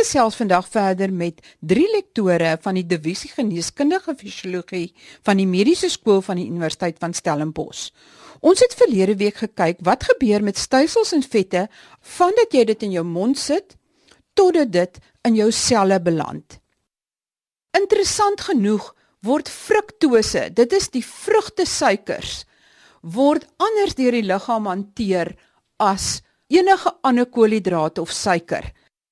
gesels vandag verder met drie lektore van die divisie geneeskundige fisiologie van die mediese skool van die Universiteit van Stellenbosch. Ons het verlede week gekyk wat gebeur met stysels en vette vandat jy dit in jou mond sit totdat dit in jou selle beland. Interessant genoeg word fruktose, dit is die vrugtesuikers, word anders deur die liggaam hanteer as enige ander koolhidrate of suiker.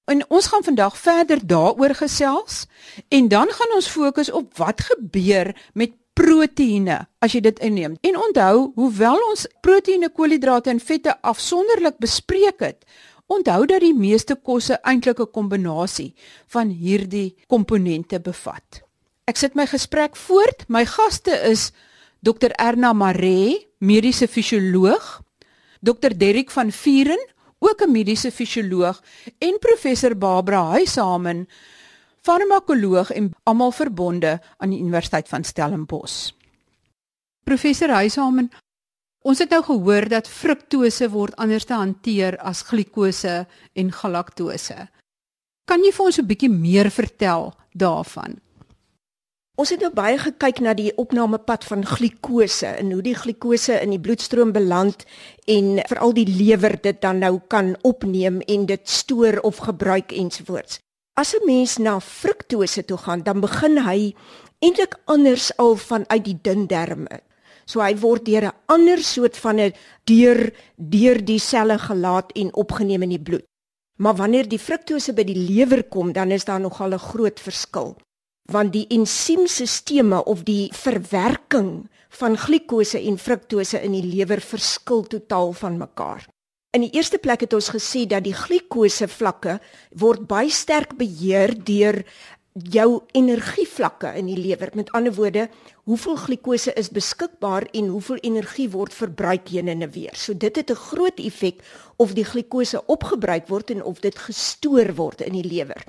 En ons gaan vandag verder daaroor gesels en dan gaan ons fokus op wat gebeur met proteïene as jy dit inneem. En onthou, hoewel ons proteïene, koolhidrate en vette afsonderlik bespreek het, onthou dat die meeste kosse eintlik 'n kombinasie van hierdie komponente bevat. Ek sit my gesprek voort. My gaste is Dr Erna Maree, mediese fisioloog, Dr Derrick van Vuren, ook 'n mediese fisioloog en professor Barbara Huishamen, farmakoloog en almal verbonde aan die Universiteit van Stellenbosch. Professor Huishamen, ons het nou gehoor dat fruktose word anders te hanteer as glikose en galaktose. Kan jy vir ons 'n bietjie meer vertel daarvan? Ons het nou baie gekyk na die opnamepad van glikose en hoe die glikose in die bloedstroom beland en veral die lewer dit dan nou kan opneem en dit stoor of gebruik ensovoorts. As 'n mens na fruktose toe gaan, dan begin hy eintlik anders al vanuit die dun darme. So hy word deur 'n ander soort van 'n deur deur die selle gelaat en opgeneem in die bloed. Maar wanneer die fruktose by die lewer kom, dan is daar nogal 'n groot verskil want die ensiemstelsels of die verwerking van glikose en fruktose in die lewer verskil totaal van mekaar. In die eerste plek het ons gesê dat die glikose vlakke word baie sterk beheer deur jou energievlakke in die lewer. Met ander woorde, hoeveel glikose is beskikbaar en hoeveel energie word verbruik heen en weer. So dit het 'n groot effek of die glikose opgebruik word en of dit gestoor word in die lewer.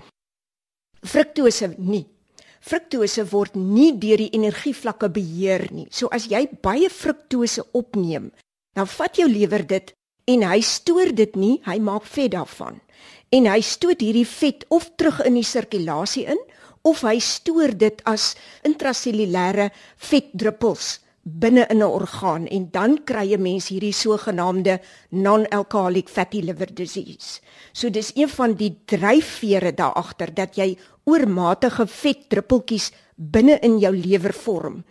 Fruktose nie. Fruktose word nie deur die energievlakke beheer nie. So as jy baie fruktose opneem, dan vat jou lewer dit en hy stoor dit nie, hy maak vet daarvan. En hy stoot hierdie vet of terug in die sirkulasie in of hy stoor dit as intraselulêre vetdruppels binne in 'n orgaan en dan kry jy mens hierdie sogenaamde non-alcoholic fatty liver disease. So dis een van die dryfvere daar agter dat jy oormatige vetdruppeltjies binne in jou lewer vorm.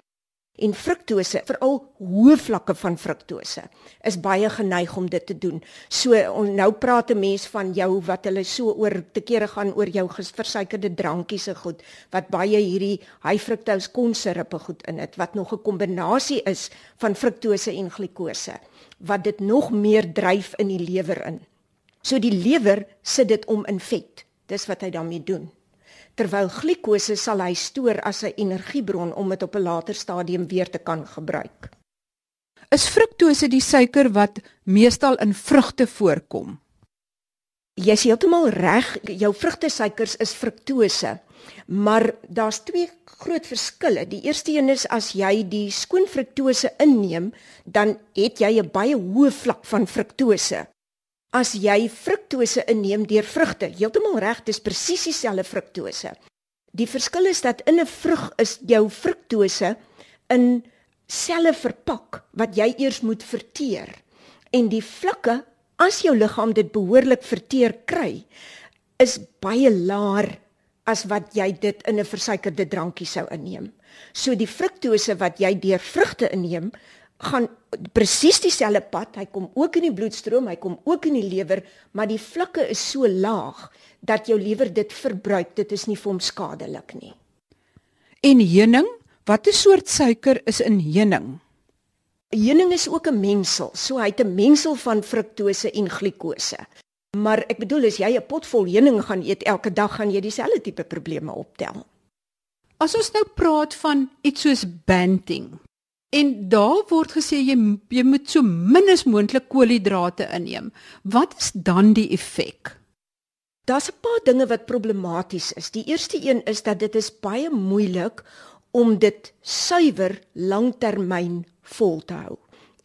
En fruktose, veral hoë vlakke van fruktose, is baie geneig om dit te doen. So nou praat 'n mens van jou wat hulle so oor te kere gaan oor jou versuikerde drankies se goed wat baie hierdie high fructose konsirupe goed in het wat nog 'n kombinasie is van fruktose en glikose wat dit nog meer dryf in die lewer in. So die lewer sit dit om in vet. Dis wat hy daarmee doen terwyl glikose sal hy stoor as 'n energiebron om dit op 'n later stadium weer te kan gebruik. Is fruktose die suiker wat meestal in vrugte voorkom? Jy is heeltemal reg, jou vrugtesuikers is fruktose. Maar daar's twee groot verskille. Die eerste een is as jy die skoon fruktose inneem, dan het jy 'n baie hoë vlak van fruktose. As jy fruktose inneem deur vrugte, heeltemal reg, dis presies dieselfde fruktose. Die verskil is dat in 'n vrug is jou fruktose in selle verpak wat jy eers moet verteer. En die vlakke, as jou liggaam dit behoorlik verteer kry, is baie laer as wat jy dit in 'n versuikerde drankie sou inneem. So die fruktose wat jy deur vrugte inneem, gaan presies dieselfde pad. Hy kom ook in die bloedstroom, hy kom ook in die lewer, maar die vlakke is so laag dat jou lewer dit verbruik. Dit is nie vir hom skadelik nie. En heuning, watter soort suiker is in heuning? Heuning is ook 'n mengsel. So hy het 'n mengsel van fruktose en glikose. Maar ek bedoel as jy 'n pot vol heuning gaan eet elke dag, gaan jy dieselfde tipe probleme optel. As ons nou praat van iets soos banting, En daar word gesê jy jy moet so min as moontlik koolhidrate inneem. Wat is dan die effek? Daar's 'n paar dinge wat problematies is. Die eerste een is dat dit is baie moeilik om dit suiwer langtermyn vol te hou.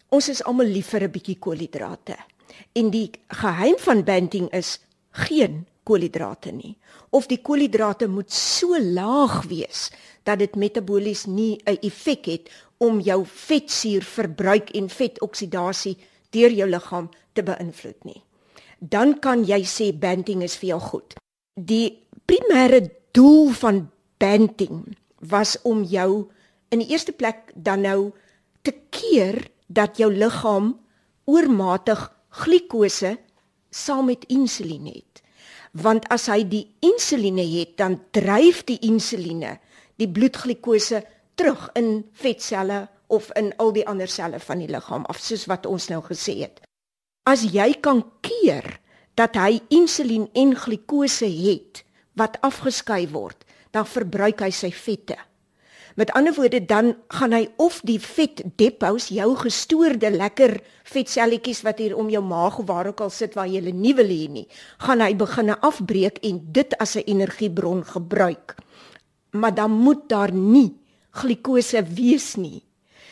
Ons is almal lief vir 'n bietjie koolhidrate. En die geheim van banting is geen koolhidrate nie of die koolhidrate moet so laag wees dat dit metabolies nie 'n effek het om jou vetsuurverbruik en vetoksidasie deur jou liggaam te beïnvloed nie. Dan kan jy sê banting is vir jou goed. Die primêre doel van banting was om jou in die eerste plek dan nou te keer dat jou liggaam oormatig glikose saam met insulien het. Want as hy die insuline het, dan dryf die insuline die bloedglikose terug in vetselle of in al die ander selle van die liggaam af soos wat ons nou gesê het. As jy kan keer dat hy insulien en glikose het wat afgeskei word, dan verbruik hy sy vette. Met ander woorde dan gaan hy of die vet depots jou gestoorde lekker vetselletjies wat hier om jou maag of waar ook al sit waar jy hulle nie wil hê nie, gaan hy begine afbreek en dit as 'n energiebron gebruik. Maar dan moet daar nie glikose wees nie.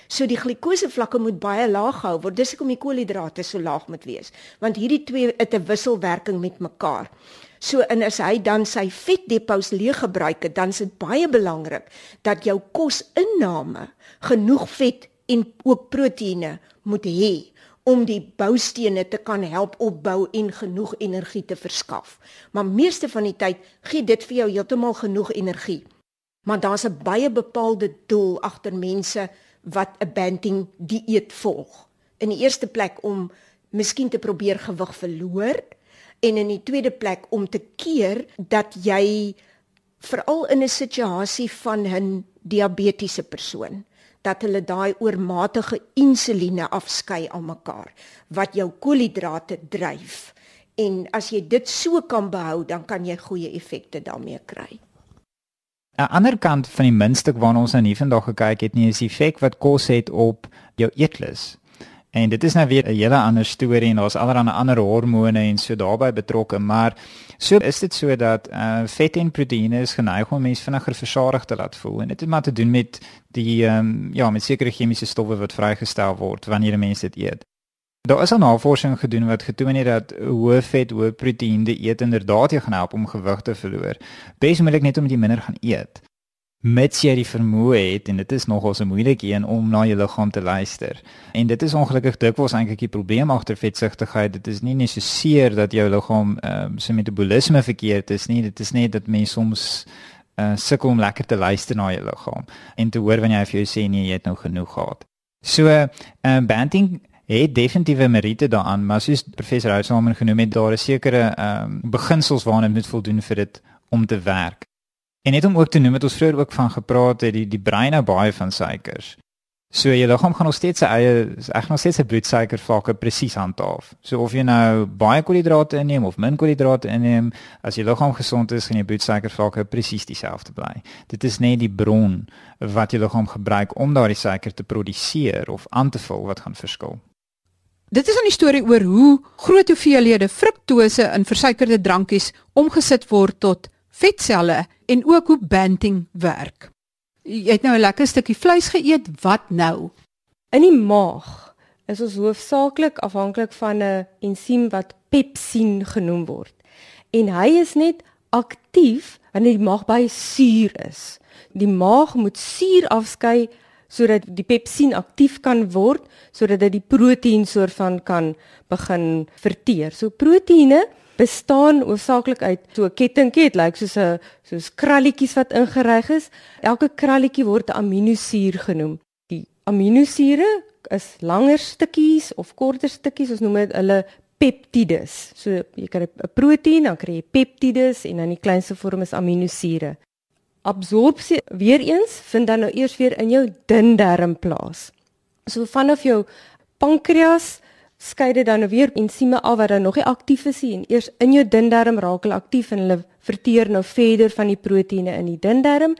So die glikose vlakke moet baie laag gehou word. Dis hoekom die koolhidrate so laag moet wees, want hierdie twee het 'n wisselwerking met mekaar. So en as hy dan sy vetdepots leeg gebruik het, dan is dit baie belangrik dat jou kosinname genoeg vet en ook proteïene moet hê om die boustene te kan help opbou en genoeg energie te verskaf. Maar meeste van die tyd gee dit vir jou heeltemal genoeg energie. Maar daar's 'n baie bepaalde doel agter mense wat 'n banting dieet volg. In die eerste plek om miskien te probeer gewig verloor en in die tweede plek om te keer dat jy veral in 'n situasie van 'n diabetiese persoon dat hulle daai oormatige insuline afskei aan mekaar wat jou koolhidrate dryf en as jy dit so kan behou dan kan jy goeie effekte daarmee kry. 'n Ander kant van die muntstuk waarna ons nou nie vandag gekyk het nie is die effek wat kos het op jou eetlus. En dit is nou weer 'n hele ander storie en daar's allerlei ander hormone en so daarbey betrokke, maar so is dit so dat uh vet en proteïene is geneig om mense vinniger versadig te laat voel en dit het maar te doen met die ehm um, ja, met sekere chemiese stowwe wat vrygestel word wanneer 'n mens dit eet. Daar is al navorsing gedoen wat getoon het dat hoë vet, hoë proteïen dieet inderdaad jou gaan help om gewig te verloor. Besmoolik net om jy minder gaan eet mits jy die vermoë het en dit is nogal so moeilik een om na jou liggaam te luister. En dit is ongelukkig dikwels eintlik die probleem agter vetsigtigheid. Dit is nie net so seer dat jou liggaam ehm um, se metabolisme verkeerd is nie. Dit is net dat mens soms uh, sukkel om lekker te luister na jou liggaam en te hoor wanneer hy vir jou sê nee, jy het nou genoeg gehad. So ehm uh, banting het definitiewe meriete daaraan, maar soos professor Housamen genoem het, daar is sekere ehm um, beginsels waaraan dit moet voldoen vir dit om te werk. En net om ook te noem het ons vroeër ook van gepraat het die die brein nou baie van suikers. So jy liggaam gaan nog steeds sy eie ek nog steeds sy bloedsuikervlakke presies handhaaf. So of jy nou baie koolhidrate inneem of min koolhidrate inneem, as jy liggaam gesond is, gaan jou bloedsuikervlakke presies dieselfde bly. Dit is net die bron wat jy liggaam gebruik om daardie suiker te produseer of aan te vul wat gaan verskil. Dit is 'n storie oor hoe groot hoeveelhede fruktose in versuikerde drankies omgesit word tot vetselle en ook hoe banting werk. Jy het nou 'n lekker stukkie vleis geëet, wat nou? In die maag is ons hoofsaaklik afhanklik van 'n ensiem wat pepsin genoem word. En hy is net aktief wanneer die maag baie suur is. Die maag moet suur afskei sodat die pepsin aktief kan word sodat dit die proteïen soort van kan begin verteer. So proteïene bestaan oorsaaklik uit so 'n kettingkie, dit lyk soos 'n soos kralletjies wat ingeryg is. Elke kralletjie word 'n aminosuur genoem. Die aminosure is langer stukkies of korter stukkies, ons noem dit hulle peptides. So jy kry 'n proteïen, dan kry jy peptides en dan die kleinste vorm is aminosure. Absorpsie weer eens vind dan nou eers weer in jou dun darm plaas. So vanaf jou pankreas skei dit dan weer ensieme af wat dan nog nie aktief is nie. Eers in jou dun darm raak hulle aktief en hulle verteer nou verder van die proteïene in die dun darm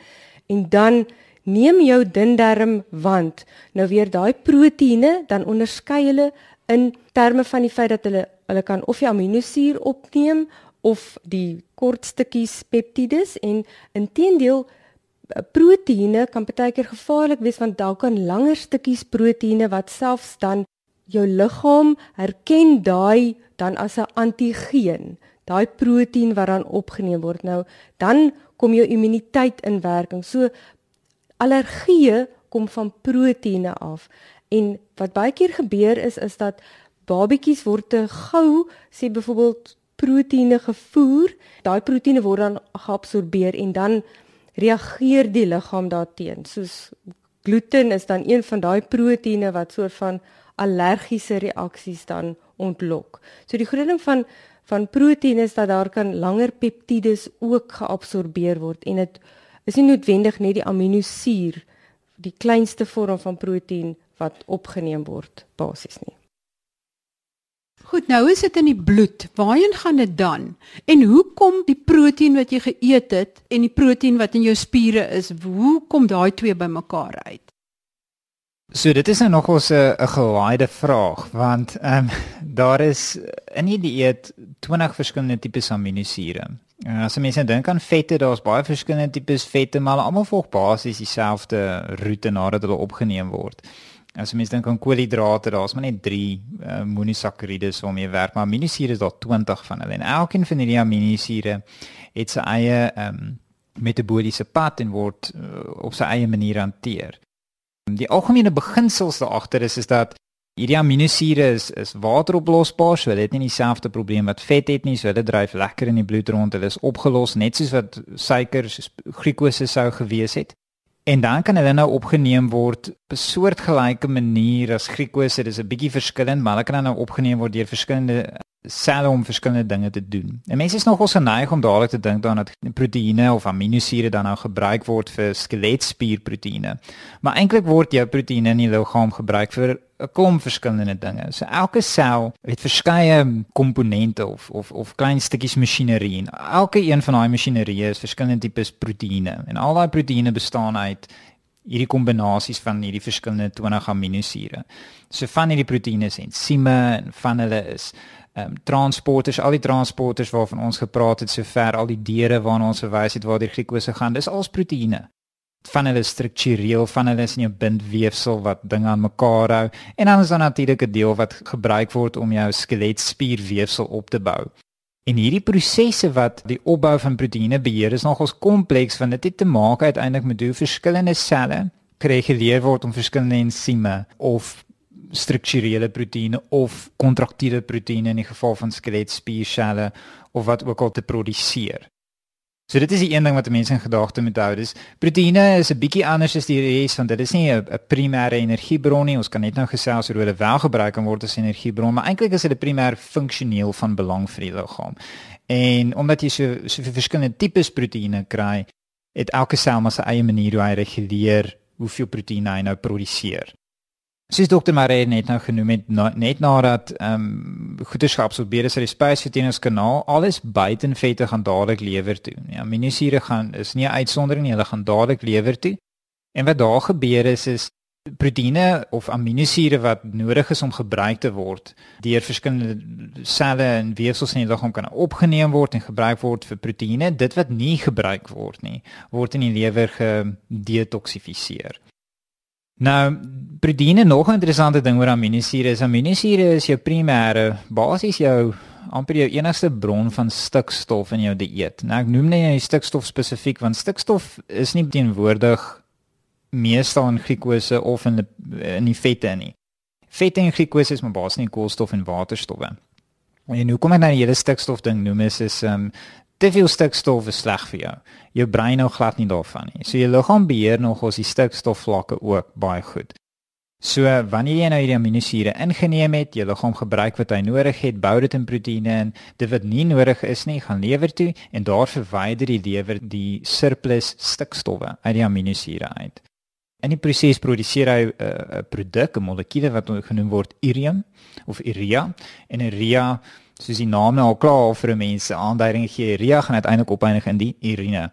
en dan neem jou dun darm wand nou weer daai proteïene dan onderskei hulle in terme van die feit dat hulle hulle kan of die aminosuur opneem of die kort stukkies peptides en intedeel proteïene kan baie keer gevaarlik wees want daar kan langer stukkies proteïene wat selfs dan jou liggaam herken daai dan as 'n antigeen. daai proteïen wat dan opgeneem word. Nou dan kom jou immuniteit in werking. So allergieë kom van proteïene af. En wat baie keer gebeur is is dat babetjies word te gou sê byvoorbeeld proteïene gevoer. Daai proteïene word dan geabsorbeer en dan reageer die liggaam daarteen. Soos gluten is dan een van daai proteïene wat soort van allergiese reaksies dan ontlok. So die groot ding van van proteïene is dat daar kan langer peptides ook geabsorbeer word en dit is nie noodwendig net die aminosuur die kleinste vorm van proteïen wat opgeneem word basies nie. Goed, nou is dit in die bloed. Waarheen gaan dit dan? En hoe kom die proteïen wat jy geëet het en die proteïen wat in jou spiere is, hoe kom daai twee bymekaar uit? So dit is nou nog ons 'n 'n gelaaide vraag want ehm um, daar is in die dieet 20 verskillende tipes aminosure. Uh, as jy mens nou dink aan vette, daar's baie verskillende tipes vette, maar almal volg basies dieselfde roete nadat hulle opgeneem word. As jy mens dink aan koolhidrate, daar's maar net 3 uh, monosakkarides waarmee werk, maar aminosure is daar 20 van hulle en elkeen van hierdie aminosure het sy eie ehm um, metabooliese pad en word uh, op sy eie manier hanteer. Die algemene beginsels daar agter is is dat hierdie aminosure is is wateroplosbaar, so hulle het nie dieselfde probleem wat vet het nie, so hulle dryf lekker in die bloed rond. Hulle is opgelos net soos wat suiker, soos glikose sou gewees het. En dan kan hulle nou opgeneem word op 'n soortgelyke manier as glikose. Dit is 'n bietjie verskillend, maar hulle kan nou opgeneem word deur verskillende selle om verskillende dinge te doen. En mense is nogal geneig om dadelik te dink daaraan dat proteïene of aminosure dan nou gebruik word vir skeletspierproteïene. Maar eintlik word jou proteïene in die liggaam gebruik vir 'n klomp verskillende dinge. So elke sel het verskeie komponente of of of klein stukkies masjinerie en elke een van daai masjinerie is verskillende tipes proteïene. En al daai proteïene bestaan uit hierdie kombinasies van hierdie verskillende 20 aminosure. So van hierdie proteïene is ensieme en van hulle is ehm um, transporters, al die transporters waarvan ons gepraat het sover, al die deure waarna ons verwys het waar die glikose gaan, dis als proteïene. Van hulle struktureel, van hulle is in jou bindweefsel wat dinge aan mekaar hou en dan is daar natuurlik 'n deel wat gebruik word om jou skeletspierweefsel op te bou. En hierdie prosesse wat die opbou van proteïene beheer is nogals kompleks want dit het te maak uiteindelik met hoe verskillende selle gereguleer word om verskillende ensieme of strukturele proteïene of kontraktiele proteïene in die geval van skeletspierselle of wat ook al te produseer. So dit is die een ding wat mense in gedagte moet hou. Dis proteïene is 'n bietjie anders as die res want dit is nie 'n primêre energiebron nie. Ons kan net nou gesels oor hoe hulle wel gebruik kan word as energiebron, maar eintlik is 'n primêr funksioneel van belang vir die liggaam. En omdat jy so so verskillende tipes proteïene kry, het elke sel maar sy eie manier hoe hy reguleer hoeveel proteïene hy nou produseer. Soos dokter Maree net nou genoem het na, net nadat ehm um, goederskapsopbeere sy spysverteringskanaal alles buite in vette gaan dadelik lewer toe. Ja, aminosure gaan is nie 'n uitsondering nie, hulle gaan dadelik lewer toe. En wat daar gebeur is is proteïene of aminosure wat nodig is om gebruik te word deur verskillende selle en weefsels in die liggaam kan opgeneem word en gebruik word vir proteïene. Dit wat nie gebruik word nie, word in die lewer gedetoksifiseer. Nou, proteïene nog 'n interessante ding oor aminosure is aminosure is jou primêre basies jou amper jou enigste bron van stikstof in jou dieet. Nou ek noem net jy stikstof spesifiek want stikstof is nie teenwoordig meestal in glikose of in in die vette nie. Vette en glikose is maar basies nie koolstof en waterstowwe. En hoe kom ek nou die hele stikstof ding noem is is um te veel stikstof is sleg vir jou. Jou brein nou glad nie daarvan nie. So jou liggaam beheer nog ons die stikstofvlakke ook baie goed. So wanneer jy nou hierdie aminosure ingeneem het, jou liggaam gebruik wat hy nodig het, bou dit in proteïene in. Dit wat nie nodig is nie, gaan lewer toe en daar verwyder die lewer die surplus stikstowwe uit die aminosure uit. In die proses produseer hy 'n uh, 'n produk, 'n molekuule wat genoem word urium of urea en urea soos die naam al klaar vir mense aanduiding gee, urea gaan uiteindelik opeindig in die urine.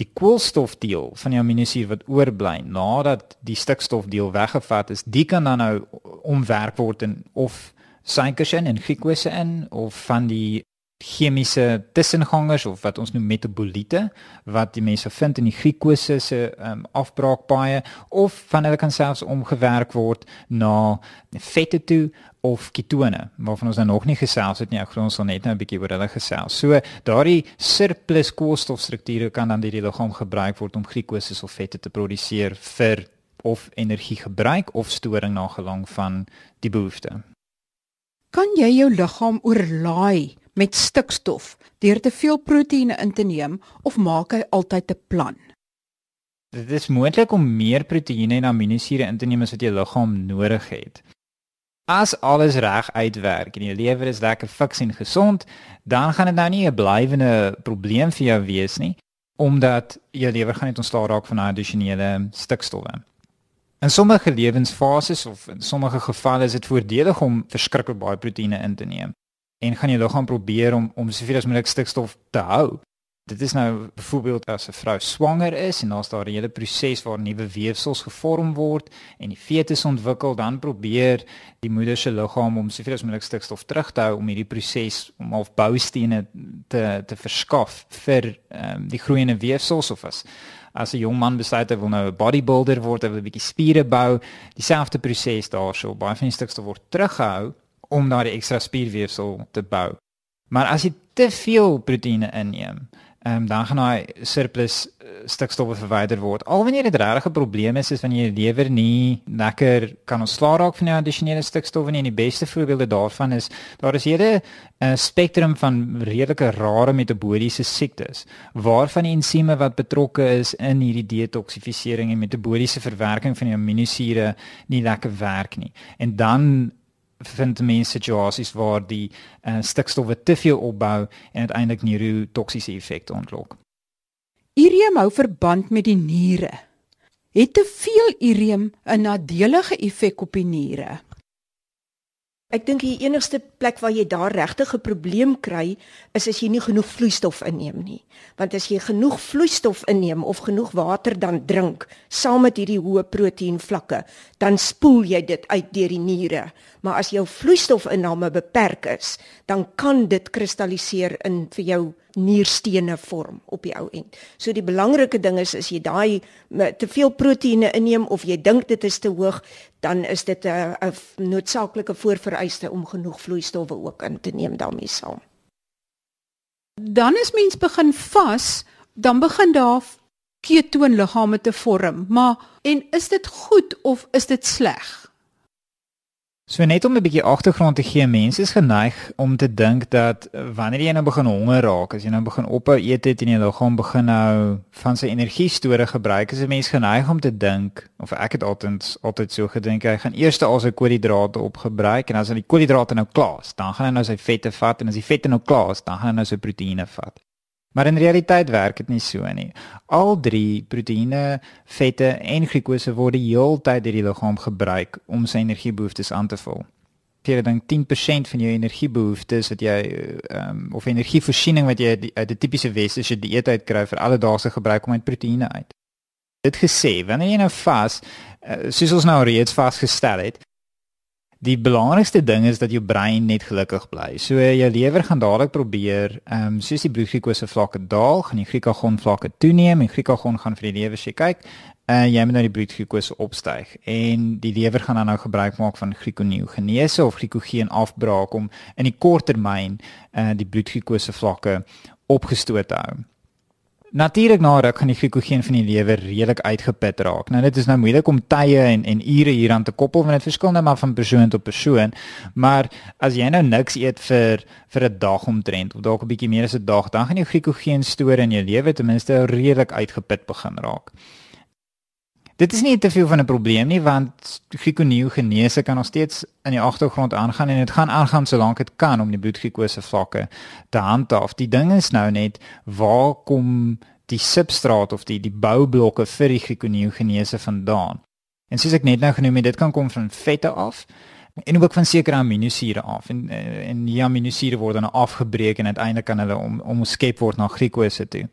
Die koolstofdeel van die aminosuur wat oorbly nadat die stikstofdeel weggevat is, die kan dan nou omwerk word in of suikers in en glikose in of van die chemiese tussengangers of wat ons noem metaboliete wat die mense vind in die glikose se um, afbraakpaaie of van hulle kan selfs omgewerk word na vette toe of ketone waarvan ons nou nog nie gesels het nie. Ek glo ons sal net nou 'n bietjie oor hulle gesels. So daardie surplus koolstofstrukture kan dan deur die liggaam gebruik word om glikose of vette te produseer vir of energiegebruik of storing na gelang van die behoefte. Kan jy jou liggaam oorlaai met stikstof deur te veel proteïene in te neem of maak hy altyd 'n plan? Dit is moontlik om meer proteïene en aminosure in te neem as wat jou liggaam nodig het. As alles reg uitwerk en jou lewer is lekker fiks en gesond, dan gaan dit nou nie 'n blywende probleem vir jou wees nie, omdat jou lewer gaan net ontslaa raak van addisionele stikstowwe. In sommige lewensfases of in sommige gevalle is dit voordelig om verskriklik baie proteïene in te neem en gaan jou liggaam probeer om om soveel as moontlik stikstof te hou. Dit is nou byvoorbeeld as 'n vrou swanger is en daar's daar 'n hele proses waar nuwe weefsels gevorm word en die fetus ontwikkel, dan probeer die moeder se liggaam om soveel as moontlik stikstof terug te hou om hierdie proses om half boustene te te verskaf vir um, die groeiende weefsels of as as 'n jong man besluit hy wil nou 'n bodybuilder word, hy wil 'n bietjie spiere bou, dieselfde proses daarso. Baie van die stikstof word teruggehou om daardie ekstra spierweefsel te bou. Maar as jy te veel proteïene inneem, um, dan gaan daai surplus uh, stikstof verwyder word. Al wanneer dit regtig 'n probleem is, is wanneer jy lewer nie lekker kan ontslaa raak van die addisionele stikstof nie. En die beste voorbeelde daarvan is daar is hierde 'n uh, spektrum van redelike rare metaboliese siektes waarvan die ensieme wat betrokke is in hierdie detoksifisering en metaboliese verwerking van die aminosure nie lekker werk nie. En dan vind mense situasies waar die uh, stikstof te veel opbou en uiteindelik neurotoksiese effekte ontlok. Urium hou verband met die niere. Het te veel urium 'n nadelige effek op die niere? Ek dink die enigste plek waar jy daar regtig 'n probleem kry, is as jy nie genoeg vloeistof inneem nie. Want as jy genoeg vloeistof inneem of genoeg water dan drink, saam met hierdie hoë proteïenvlakke, dan spoel jy dit uit deur die niere. Maar as jou vloeistofinname beperk is, dan kan dit kristalliseer in vir jou nierstene vorm op die ou end. So die belangrike ding is as jy daai te veel proteïene inneem of jy dink dit is te hoog, dan is dit 'n 'n noodsaaklike voorvereiste om genoeg vloeistowwe ook in te neem daarmee saam. Dan is mens begin vas, dan begin daar ketoonliggame te vorm, maar en is dit goed of is dit sleg? So net om 'n bietjie agtergrond te gee, mense is geneig om te dink dat eh, wanneer jy nou begin honger raak, as jy nou begin ophou eet het en jy liggaam begin nou van sy energiestore gebruik, is 'n mens geneig om te dink of ek het altyd altyd so gedink, hy gaan eers al sy koolhidrate opgebruik en as hy die koolhidrate nou klaar is, dan gaan hy nou sy vette vat en as die vette nou klaar is, dan gaan hy nou sy proteïene vat. Maar in realiteit werk dit nie so nie. Al drie proteïene, vette en glikose word heeltyd deur die liggaam gebruik om sy energiebehoeftes aan te vul. Jy dink 10% van jou energiebehoeftes wat jy ehm um, of energievoorsiening wat jy uit 'n tipiese westerse dieet uit kry vir alledaagse gebruik om uit proteïene uit. Dit gesê, wanneer jy nou vas, uh, soos ons nou reeds vasgestel het, Die belangrikste ding is dat jou brein net gelukkig bly. So jou lewer gaan dadelik probeer, ehm um, soos die bloedglukose vlakke daal, gaan die glikagon vlakke toeneem en glikagon gaan vir die lewer sê kyk, uh, jy moet nou die bloedglukose opstyg en die lewer gaan dan nou gebruik maak van glikoneogenese of glikogeen afbraak om in die kort termyn uh, die bloedglukose vlakke opgestoot te hou. Natuurlik na ruk gaan die glikogeen van die lewer redelik uitgeput raak. Nou dit is nou moeilik om tye en en ure hieraan te koppel want dit verskil net maar van persoon tot persoon. Maar as jy nou niks eet vir vir 'n dag omtrent of dalk 'n bietjie meer as 'n dag, dan gaan jou glikogeen store in jou lewe ten minste redelik uitgeput begin raak. Dit is nie te veel van 'n probleem nie want glikoneogenese kan nog steeds in die agtergrond aangaan en dit gaan aangaan solank dit kan om die bloedglikose vlakke te handhaaf. Die ding is nou net waar kom die substraat of die die boublokke vir die glikoneogenese vandaan? En soos ek net nou genoem het, dit kan kom van vette af en ook van sekere aminosure af en en die aminosure word dan afgebreek en uiteindelik kan hulle om omskep word na glikose toe.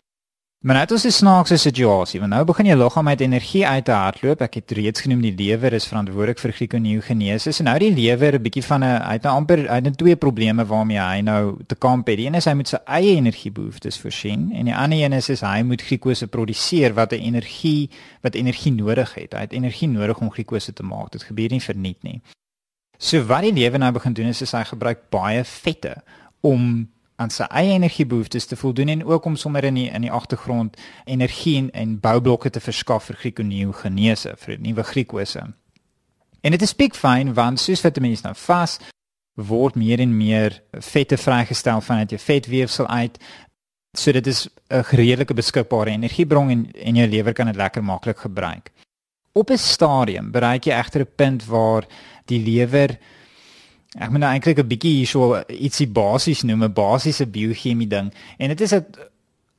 Maar nou het ons 'n snaakse situasie, want nou begin jou liggaam met energie uit te hardloop. Ek het reeds genoem die lewer is verantwoordelik vir glikoneogenese. So nou die lewer 'n bietjie van 'n hy het nou amper hy het twee probleme waarmee hy nou te kamp het. Die een is hy moet sy eie energiebehoeftes voorsien en die ander een is, is hy moet glikose produseer wat 'n energie wat energie nodig het. Hy het energie nodig om glikose te maak. Dit gebeur nie verniet nie. So wat die lewe nou begin doen is, is hy gebruik baie vette om aan sy eie energiebehoeftes te voldoen en ook om sommer in die in die agtergrond energie en, en boublokke te verskaf vir glikoneogenese vir nuwe glikose. En dit is big fine want soos wat mense nou vas word meer en meer vette vrygestel vanuit jou vetweefsel uit. So dit is 'n redelike beskikbare energiebron en en jou lewer kan dit lekker maklik gebruik. Op 'n stadium bereik jy egter 'n punt waar die lewer ek moet nou eintlik 'n bietjie hierso ietsie basies noem, 'n basiese biochemie ding en dit is dat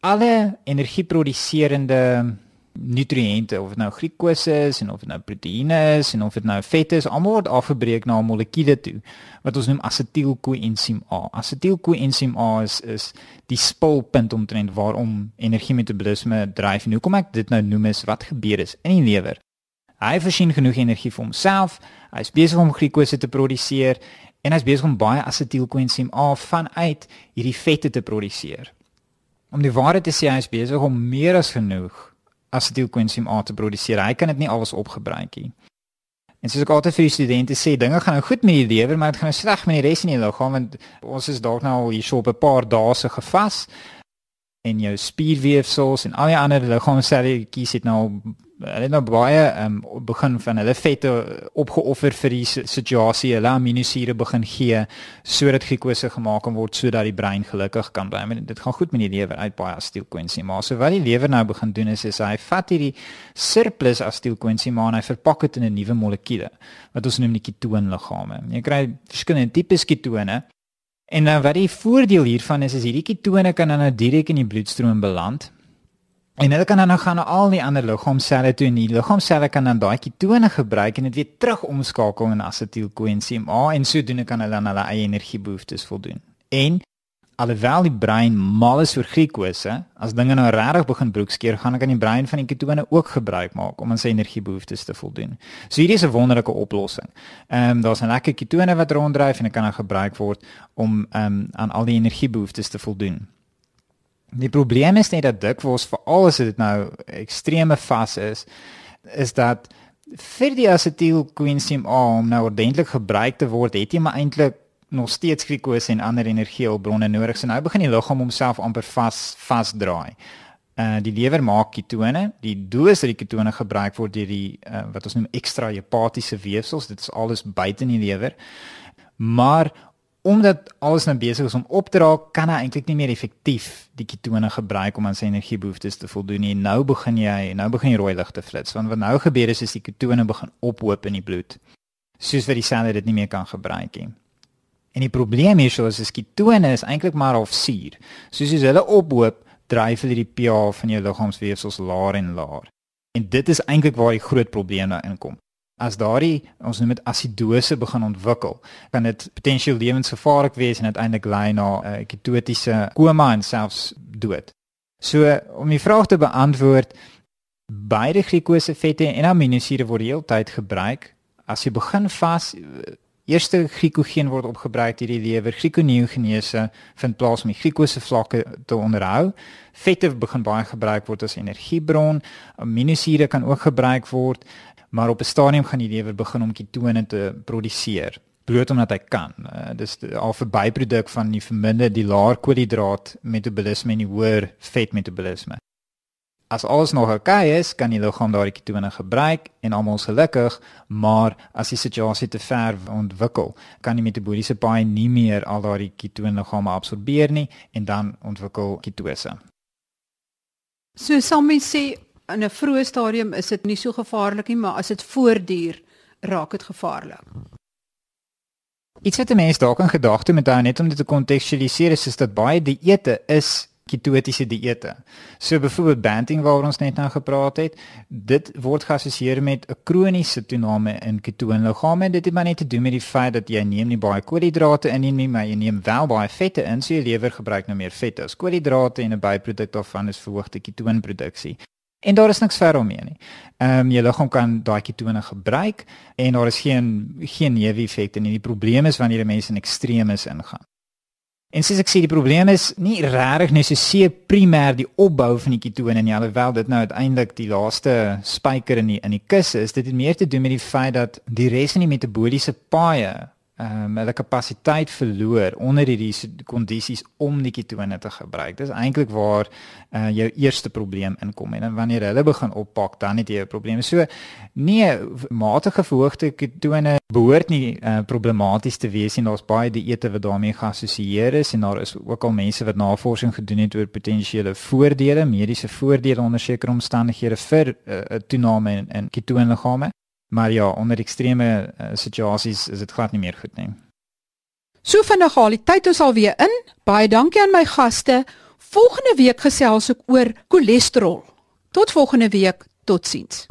alle energieproduserende nutriënte of dit nou glikose is en of dit nou proteïene is en of dit nou vet is, almal word afgebreek na 'n molekuule toe wat ons noem asetielkoensiem A. Asetielkoensiem A is is die spulpunt omtrent waarom energiemetabolisme dryf. En hoekom ek dit nou noem is wat gebeur is in die lewer. Hy versien genoeg energie vir homself. Hy's besig om glikose te produseer en hy's besig om baie asetielkoensiem A vanuit hierdie vette te produseer. Om die waarheid te sê, hy's besig om meer as genoeg asetielkoensiem A te produseer. Hy kan dit nie alles opgebruik nie. En soos ek altyd vir die studente sê, dinge gaan nou goed met die lewer, maar dit gaan nou sleg met die res in die liggaam want ons is dalk nou al hier so op 'n paar dae se gevas en jou spierweefsels en al die ander liggaamselletjies het nou hulle het nou baie um, begin van hulle vette opgeoffer vir die situasie, hulle aminosure begin gee sodat glikose gemaak kan word sodat die brein gelukkig kan bly. Maar dit gaan goed met die lewer uit baie astielkoensiem. Maar so wat die lewer nou begin doen is is hy vat hierdie surplus astielkoensiem en hy verpak dit in 'n nuwe molekuule wat ons noem die ketoonliggame. Jy kry verskillende tipes ketone. En nou wat die voordeel hiervan is is hierdie ketone kan dan nou direk in die bloedstroom beland En hulle kan dan nou gaan na al die ander liggaamselle toe en die liggaamselle kan dan daai ketone gebruik en dit weer terug omskakel in asetielkoensiem A en sodoende kan hulle aan hulle eie energiebehoeftes voldoen. En alhoewel die brein mal is vir glikose, as dinge nou regtig begin broekskeer, gaan ek aan die brein van die ketone ook gebruik maak om aan sy energiebehoeftes te voldoen. So hierdie is 'n wonderlike oplossing. Ehm um, daar's 'n lekker ketone wat ronddryf en dit kan dan gebruik word om ehm um, aan al die energiebehoeftes te voldoen. Die probleem is net dat dikwels veral as dit nou ekstreme vas is, is dat vir die asetielkoensiem A om nou ordentlik gebruik te word, het jy maar eintlik nog steeds glikose en ander energiehulpbronne nodig. So nou begin die liggaam homself amper vas vasdraai. Uh die lewer maak ketone. Die doel is dat die ketone gebruik word deur die uh, wat ons noem ekstra hepatiese weefsels. Dit is alles buite in die lewer. Maar omdat alles nou besig is om op te raak, kan hy eintlik nie meer effektief die ketone gebruik om aan sy energiebehoeftes te voldoen nie. Nou begin jy, nou begin die rooi ligte flits. Want wat nou gebeur is is die ketone begin ophoop in die bloed. Soos wat die selle dit nie meer kan gebruik nie. En die probleem hier is is ketone is eintlik maar half suur. Soos as hulle ophoop, dryf hulle die pH van jou liggaamsweefsels laer en laer. En dit is eintlik waar die groot probleem nou inkom as daardie ons noem dit asidose begin ontwikkel, kan dit potensieel lewensgevaarlik wees en uiteindelik lei na 'n uh, ketotiese koma en selfs dood. So om die vraag te beantwoord, beide glikose vette en aminosure word heeltyd gebruik. As jy begin vas eerste glikogen word opgebruik deur die lewer, glikoneogenese vind plaas om die glikose vlakke te onderhou. Vette begin baie gebruik word as energiebron, aminosure kan ook gebruik word maar op 'n stadium gaan die lewer begin om ketone te produseer bloot omdat hy kan. Uh, dis al 'n byproduk van die verminder die laer koolhidraat metabolisme en die hoër vet metabolisme. As alles nog oukei okay is, kan die liggaam daardie ketone gebruik en almal is gelukkig, maar as die situasie te ver ontwikkel, kan die metaboliese paai nie meer al daardie ketone liggame absorbeer nie en dan ontwikkel ketose. So Sammy sê in 'n vroeë stadium is dit nie so gevaarlik nie, maar as dit voortduur, raak dit gevaarlik. Iets wat mense dalk in gedagte moet hou net om dit te kontekstualiseer is, is dat baie dieete is ketotiese dieete. So byvoorbeeld banting waaroor ons net nou gepraat het, dit word geassosieer met 'n kroniese toename in ketoonliggame. Dit het maar net te doen met die feit dat jy neem nie baie koolhidrate in nie, maar jy neem wel baie vette in, so jy lewer gebruik nou meer vette as koolhidrate en 'n byproduk daarvan is verhoogde ketoonproduksie. En daar is niks ver omheen nie. Ehm um, jou liggaam kan daai ketone gebruik en daar is geen geen neeweffekte nie. Die probleem is wanneer die mense in ekstremes ingaan. En soos ek sê die probleem is nie regtig se primêr die opbou van die ketone nie alhoewel dit nou uiteindelik die laaste spyker in die in die kus is dit het meer te doen met die feit dat die res van die metaboliese paaie ehm um, hulle kapasiteit verloor onder hierdie kondisies om die ketone te gebruik. Dis eintlik waar uh, jou eerste probleem inkom en wanneer hulle begin oppak, dan het jy 'n probleem. So nee, matige verhoogde ketone behoort nie uh, problematies te wees nie. Daar's baie dieete wat daarmee geassosieer is en daar is ook al mense wat navorsing gedoen het oor potensiële voordele, mediese voordele onder sekere omstandighede vir 'n uh, eh, toename in, in ketoonliggame. Maar ja, onder ekstreme uh, situasies is dit glad nie meer goed nie. So vinnig haal die tyd ons alweer in. Baie dankie aan my gaste. Volgende week gesels ek oor cholesterol. Tot volgende week. Totsiens.